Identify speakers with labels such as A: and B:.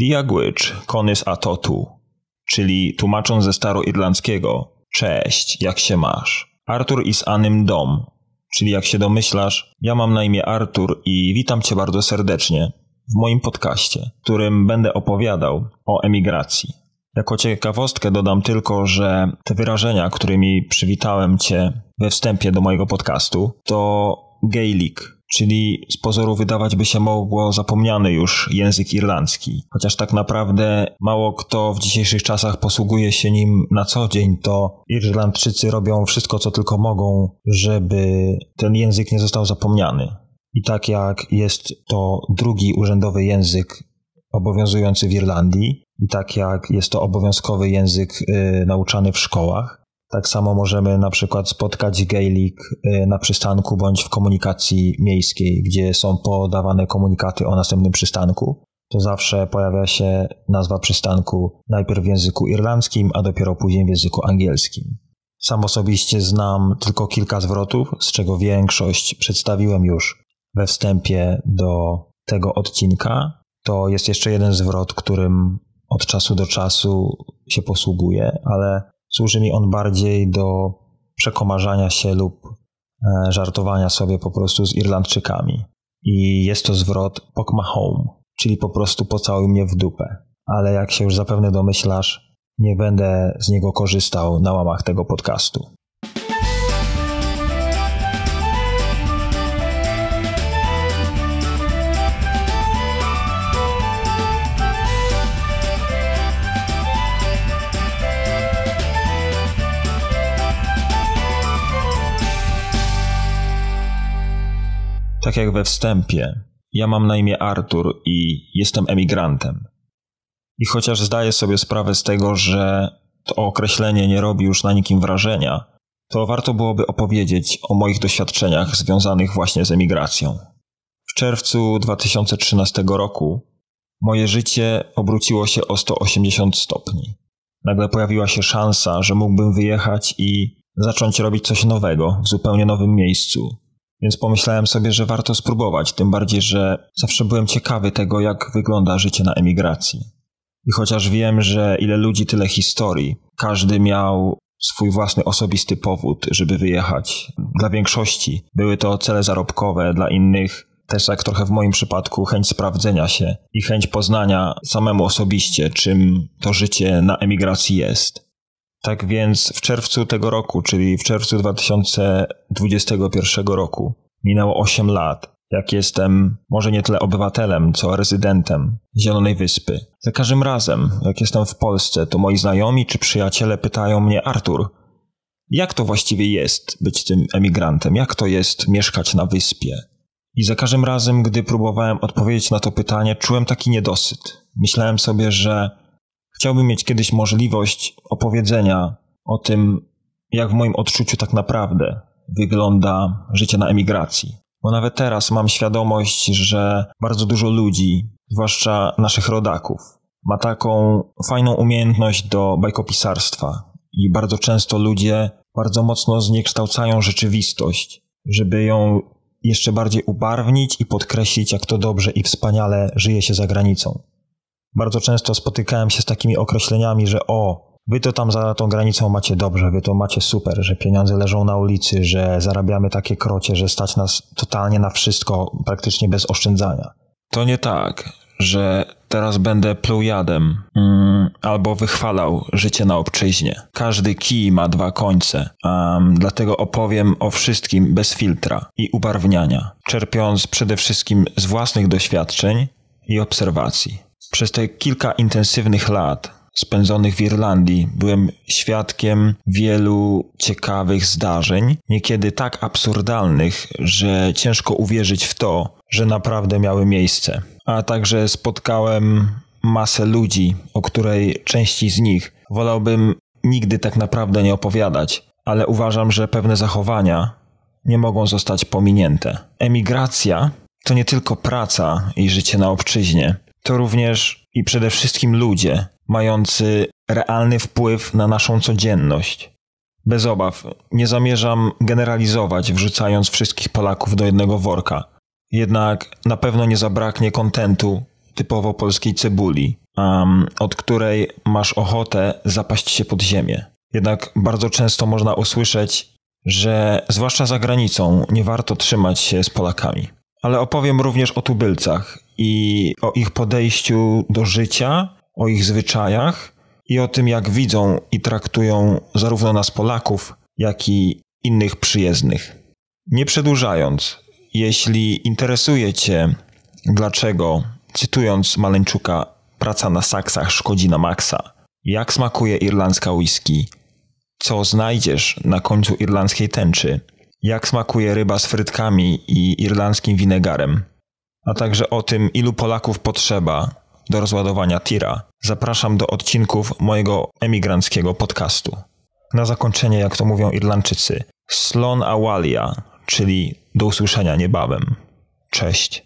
A: Diagwycz konys atotu, czyli tłumacząc ze staroirlandzkiego Cześć, jak się masz? Artur is anym dom, czyli jak się domyślasz, ja mam na imię Artur i witam cię bardzo serdecznie w moim podcaście, w którym będę opowiadał o emigracji. Jako ciekawostkę dodam tylko, że te wyrażenia, którymi przywitałem cię we wstępie do mojego podcastu, to Gaelic, czyli z pozoru wydawać by się mogło zapomniany już język irlandzki. Chociaż tak naprawdę mało kto w dzisiejszych czasach posługuje się nim na co dzień, to Irlandczycy robią wszystko, co tylko mogą, żeby ten język nie został zapomniany. I tak jak jest to drugi urzędowy język obowiązujący w Irlandii, i tak jak jest to obowiązkowy język y, nauczany w szkołach, tak samo możemy na przykład spotkać Gaelic y, na przystanku bądź w komunikacji miejskiej, gdzie są podawane komunikaty o następnym przystanku. To zawsze pojawia się nazwa przystanku najpierw w języku irlandzkim, a dopiero później w języku angielskim. Sam osobiście znam tylko kilka zwrotów, z czego większość przedstawiłem już we wstępie do tego odcinka. To jest jeszcze jeden zwrot, którym od czasu do czasu się posługuje, ale służy mi on bardziej do przekomarzania się lub e, żartowania sobie po prostu z Irlandczykami. I jest to zwrot pok my home, czyli po prostu pocałuj mnie w dupę. Ale jak się już zapewne domyślasz, nie będę z niego korzystał na łamach tego podcastu. Tak jak we wstępie, ja mam na imię Artur i jestem emigrantem. I chociaż zdaję sobie sprawę z tego, że to określenie nie robi już na nikim wrażenia, to warto byłoby opowiedzieć o moich doświadczeniach związanych właśnie z emigracją. W czerwcu 2013 roku moje życie obróciło się o 180 stopni. Nagle pojawiła się szansa, że mógłbym wyjechać i zacząć robić coś nowego w zupełnie nowym miejscu, więc pomyślałem sobie, że warto spróbować, tym bardziej, że zawsze byłem ciekawy tego, jak wygląda życie na emigracji. I chociaż wiem, że ile ludzi, tyle historii, każdy miał swój własny osobisty powód, żeby wyjechać. Dla większości były to cele zarobkowe, dla innych też jak trochę w moim przypadku chęć sprawdzenia się i chęć poznania samemu osobiście, czym to życie na emigracji jest. Tak więc w czerwcu tego roku, czyli w czerwcu 2021 roku, minęło 8 lat, jak jestem może nie tyle obywatelem, co rezydentem Zielonej Wyspy. Za każdym razem, jak jestem w Polsce, to moi znajomi czy przyjaciele pytają mnie, Artur, jak to właściwie jest być tym emigrantem? Jak to jest mieszkać na wyspie? I za każdym razem, gdy próbowałem odpowiedzieć na to pytanie, czułem taki niedosyt. Myślałem sobie, że Chciałbym mieć kiedyś możliwość opowiedzenia o tym, jak w moim odczuciu tak naprawdę wygląda życie na emigracji. Bo nawet teraz mam świadomość, że bardzo dużo ludzi, zwłaszcza naszych rodaków, ma taką fajną umiejętność do bajkopisarstwa. I bardzo często ludzie bardzo mocno zniekształcają rzeczywistość, żeby ją jeszcze bardziej ubarwnić i podkreślić, jak to dobrze i wspaniale żyje się za granicą. Bardzo często spotykałem się z takimi określeniami, że o, wy to tam za tą granicą macie dobrze, wy to macie super, że pieniądze leżą na ulicy, że zarabiamy takie krocie, że stać nas totalnie na wszystko, praktycznie bez oszczędzania. To nie tak, że teraz będę pluł jadem mm, albo wychwalał życie na obczyźnie. Każdy kij ma dwa końce, um, dlatego opowiem o wszystkim bez filtra i ubarwniania, czerpiąc przede wszystkim z własnych doświadczeń i obserwacji. Przez te kilka intensywnych lat spędzonych w Irlandii byłem świadkiem wielu ciekawych zdarzeń, niekiedy tak absurdalnych, że ciężko uwierzyć w to, że naprawdę miały miejsce. A także spotkałem masę ludzi, o której części z nich wolałbym nigdy tak naprawdę nie opowiadać, ale uważam, że pewne zachowania nie mogą zostać pominięte. Emigracja to nie tylko praca i życie na obczyźnie to również i przede wszystkim ludzie, mający realny wpływ na naszą codzienność. Bez obaw, nie zamierzam generalizować, wrzucając wszystkich Polaków do jednego worka. Jednak na pewno nie zabraknie kontentu typowo polskiej cebuli, um, od której masz ochotę zapaść się pod ziemię. Jednak bardzo często można usłyszeć, że zwłaszcza za granicą nie warto trzymać się z Polakami. Ale opowiem również o tubylcach i o ich podejściu do życia, o ich zwyczajach i o tym, jak widzą i traktują zarówno nas Polaków, jak i innych przyjezdnych. Nie przedłużając, jeśli interesuje Cię, dlaczego, cytując Maleńczuka, praca na saksach szkodzi na maksa, jak smakuje irlandzka whisky, co znajdziesz na końcu irlandzkiej tęczy, jak smakuje ryba z frytkami i irlandzkim winegarem, a także o tym, ilu Polaków potrzeba do rozładowania tira, zapraszam do odcinków mojego emigranckiego podcastu. Na zakończenie, jak to mówią Irlandczycy, Slon Awalia, czyli do usłyszenia niebawem. Cześć.